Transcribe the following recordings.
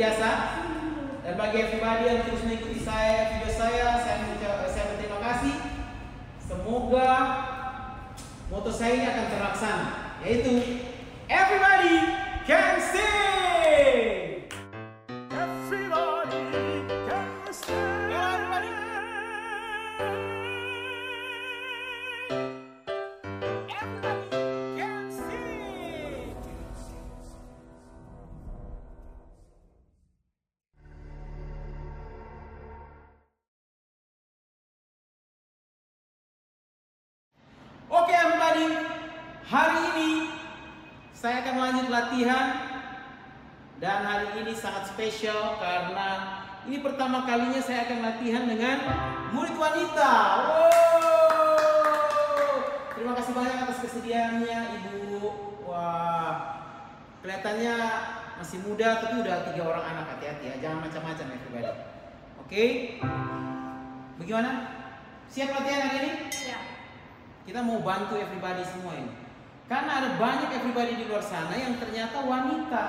biasa. Dan bagi everybody yang terus mengikuti saya, video saya, saya, mengucap- saya berterima kasih. Semoga moto saya ini akan terlaksana, yaitu everybody can sing. Hari ini saya akan lanjut latihan dan hari ini sangat spesial karena ini pertama kalinya saya akan latihan dengan murid wanita. Wow. Terima kasih banyak atas kesediaannya Ibu. Wah, kelihatannya masih muda tapi udah tiga orang anak hati-hati ya, jangan macam-macam ya. Oke, bagaimana? Siap latihan hari ini? Kita mau bantu everybody semua ini. Karena ada banyak everybody di luar sana yang ternyata wanita.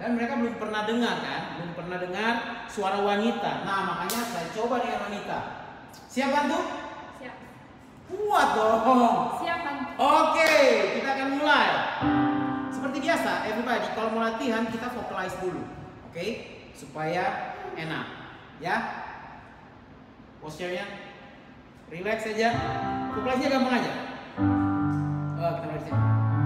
Dan mereka belum pernah dengar kan? Belum pernah dengar suara wanita. Nah makanya saya coba dengan wanita. Siap bantu? Siap. Kuat dong. Siap, Bantu. Oke, kita akan mulai. Seperti biasa, everybody kalau mau latihan kita vocalize dulu. Oke? Supaya enak. Ya. Posturnya relax saja. Vocalize-nya gampang aja. Oh, kita mulai sini.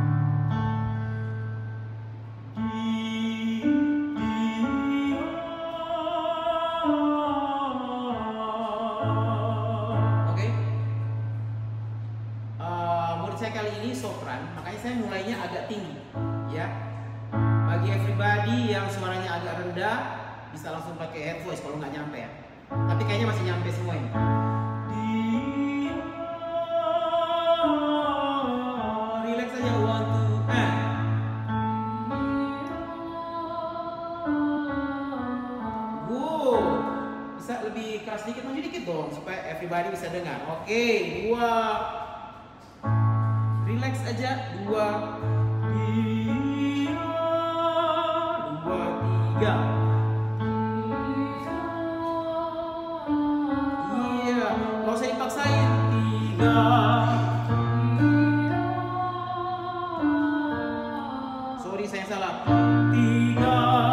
Dong supaya everybody bisa dengar. Oke, dua. Relax aja, dua. Tiga. Iya. Sorry saya salah. Tiga.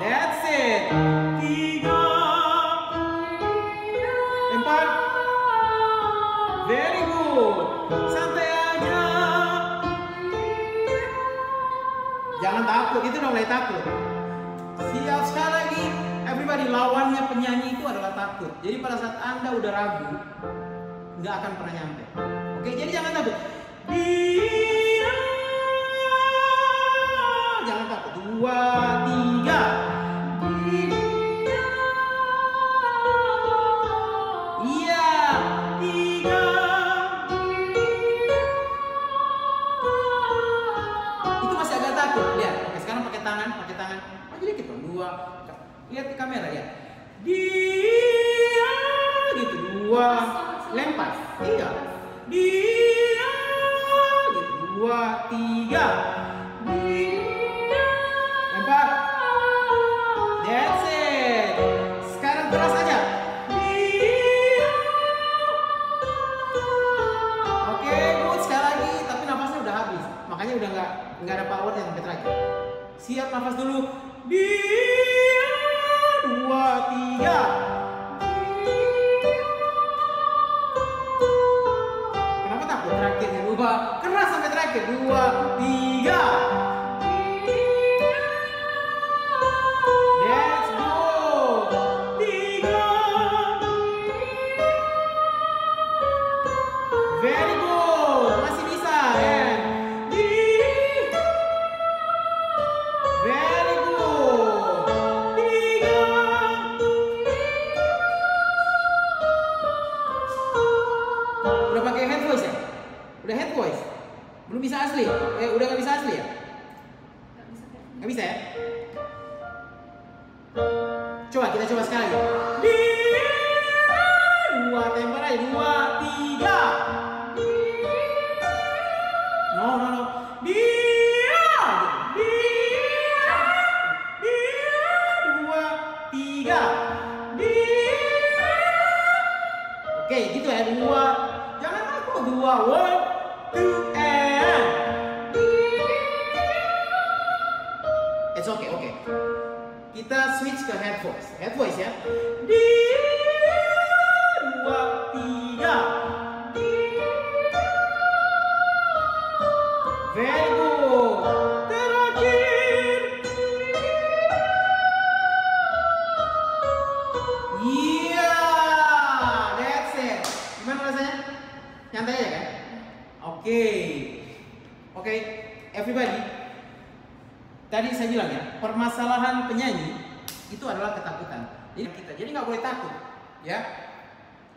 That's it. Tiga. Lempar. Very good. Santai aja. Jangan takut, itu udah mulai takut. Siap sekali lagi. Everybody lawannya penyanyi itu adalah takut. Jadi pada saat Anda udah ragu, nggak akan pernah nyampe. Oke, jadi jangan takut. Dia. Jangan takut. Dua, Eh, udah Nyantai aja kan? Oke. Oke, everybody. Tadi saya bilang ya, permasalahan penyanyi itu adalah ketakutan. Jadi kita, jadi nggak boleh takut, ya.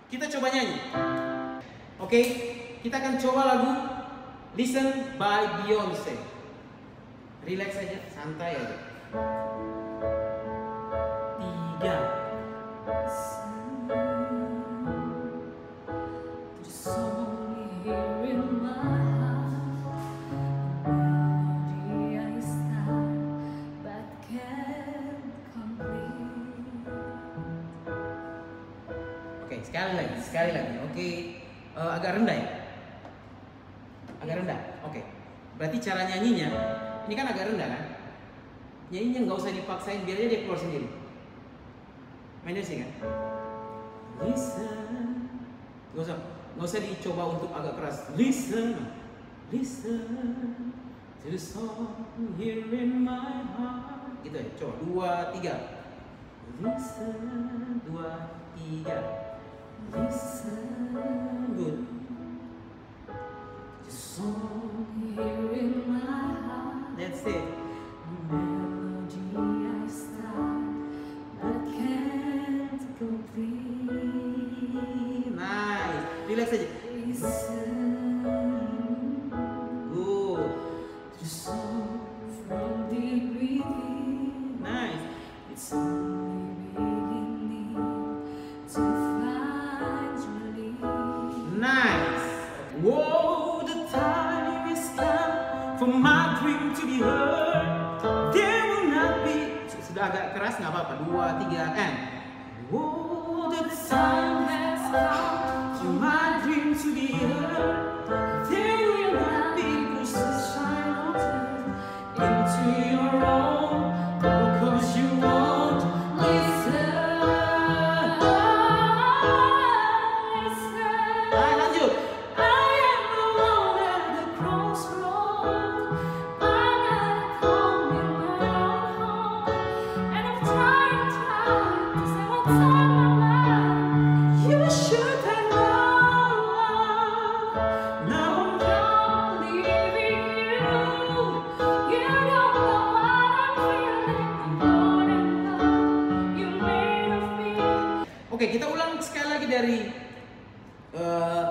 Kita coba nyanyi. Oke, kita akan coba lagu Listen by Beyonce. Relax aja, santai aja. Tiga. Oke, sekali lagi, sekali lagi. Oke, Eh, agak rendah ya? Usah dipaksain, biar dia keluar sendiri. Mainnya sih kan? Listen. Nggak usah, nggak usah dicoba untuk agak keras. Listen, listen to the song here in my heart. Gitu ya, coba dua tiga. Listen, dua tiga. Listen, good. The song That's it. Nice. Relax aja. You. Oke, kita ulang sekali lagi dari eh,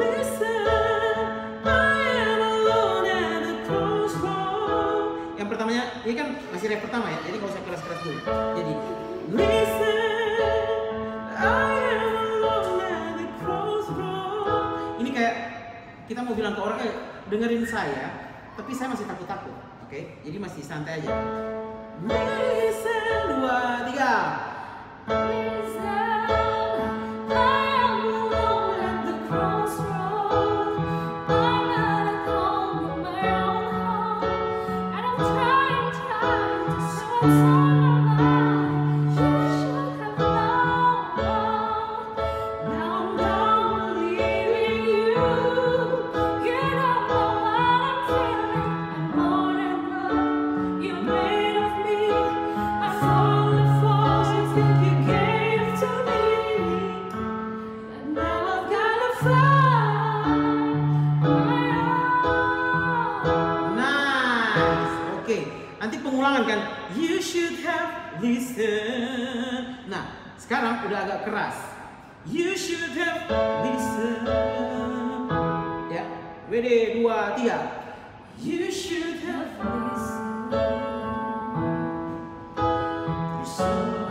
Listen, I alone at the Yang pertamanya, ini kan masih rap pertama ya, jadi kalau saya keras-keras dulu. Jadi Listen, Ini kayak kita mau bilang ke orang kayak dengerin saya, tapi saya masih takut-takut. Oke, jadi masih santai aja. Listen, dua, tiga. udah agak keras. You should have listened. Ya, WD 2, 3. You should have listened.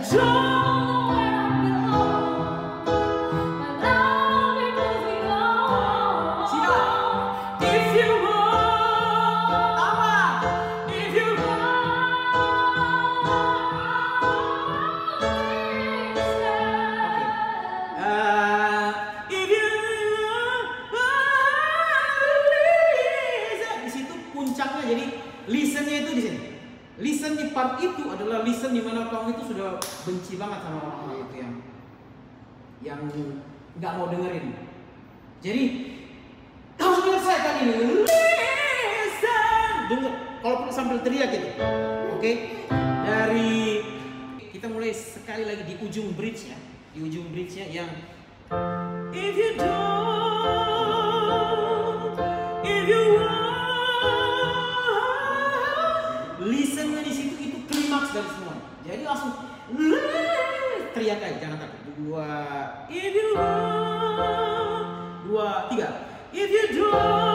Don't orang-orang itu yang yang nggak mau dengerin. Jadi harus menyelesaikan ini. Listen, dengar. Kalaupun sambil teriak gitu, oke? Okay? Dari kita mulai sekali lagi di ujung bridge ya, di ujung bridge ya yang If you don't, if you want, listen di situ itu klimaks dari semua. Jadi langsung teriak aja jangan takut. Dua. If you love dua tiga. If you do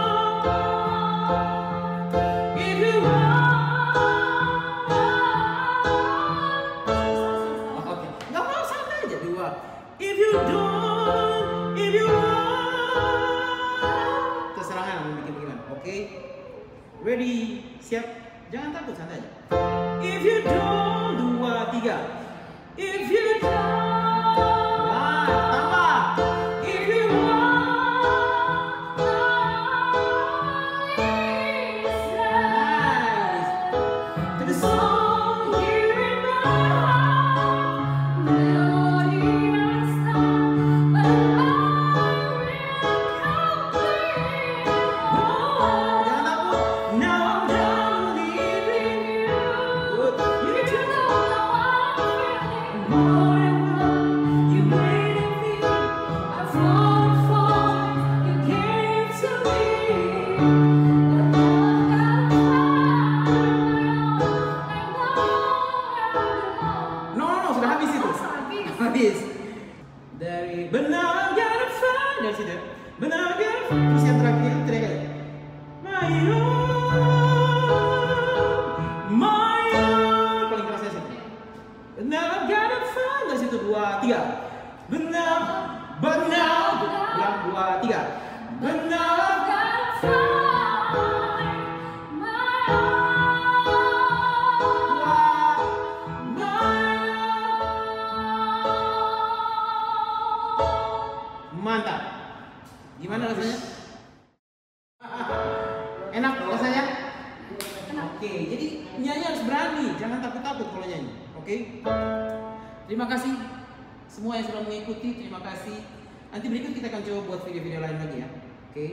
sudah mengikuti, terima kasih. Nanti berikut kita akan coba buat video-video lain lagi ya. Oke?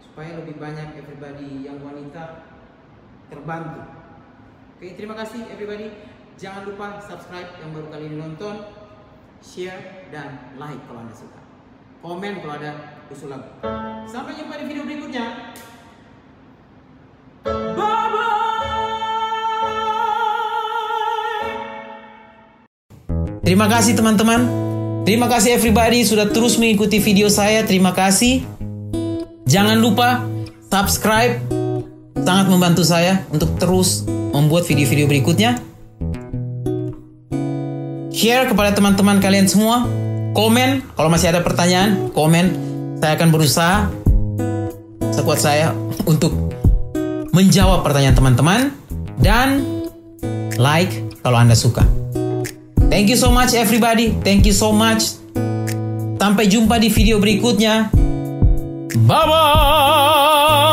Supaya lebih banyak everybody yang wanita terbantu. Oke, terima kasih everybody. Jangan lupa subscribe yang baru kali ini nonton, share dan like kalau Anda suka. Komen kalau ada usul lagu. Sampai jumpa di video berikutnya. Terima kasih teman-teman. Terima kasih everybody sudah terus mengikuti video saya. Terima kasih. Jangan lupa subscribe. Sangat membantu saya untuk terus membuat video-video berikutnya. Share kepada teman-teman kalian semua. Komen kalau masih ada pertanyaan, komen. Saya akan berusaha sekuat saya untuk menjawab pertanyaan teman-teman dan like kalau Anda suka. Thank you so much everybody. Thank you so much. Sampai jumpa di video berikutnya. Bye bye.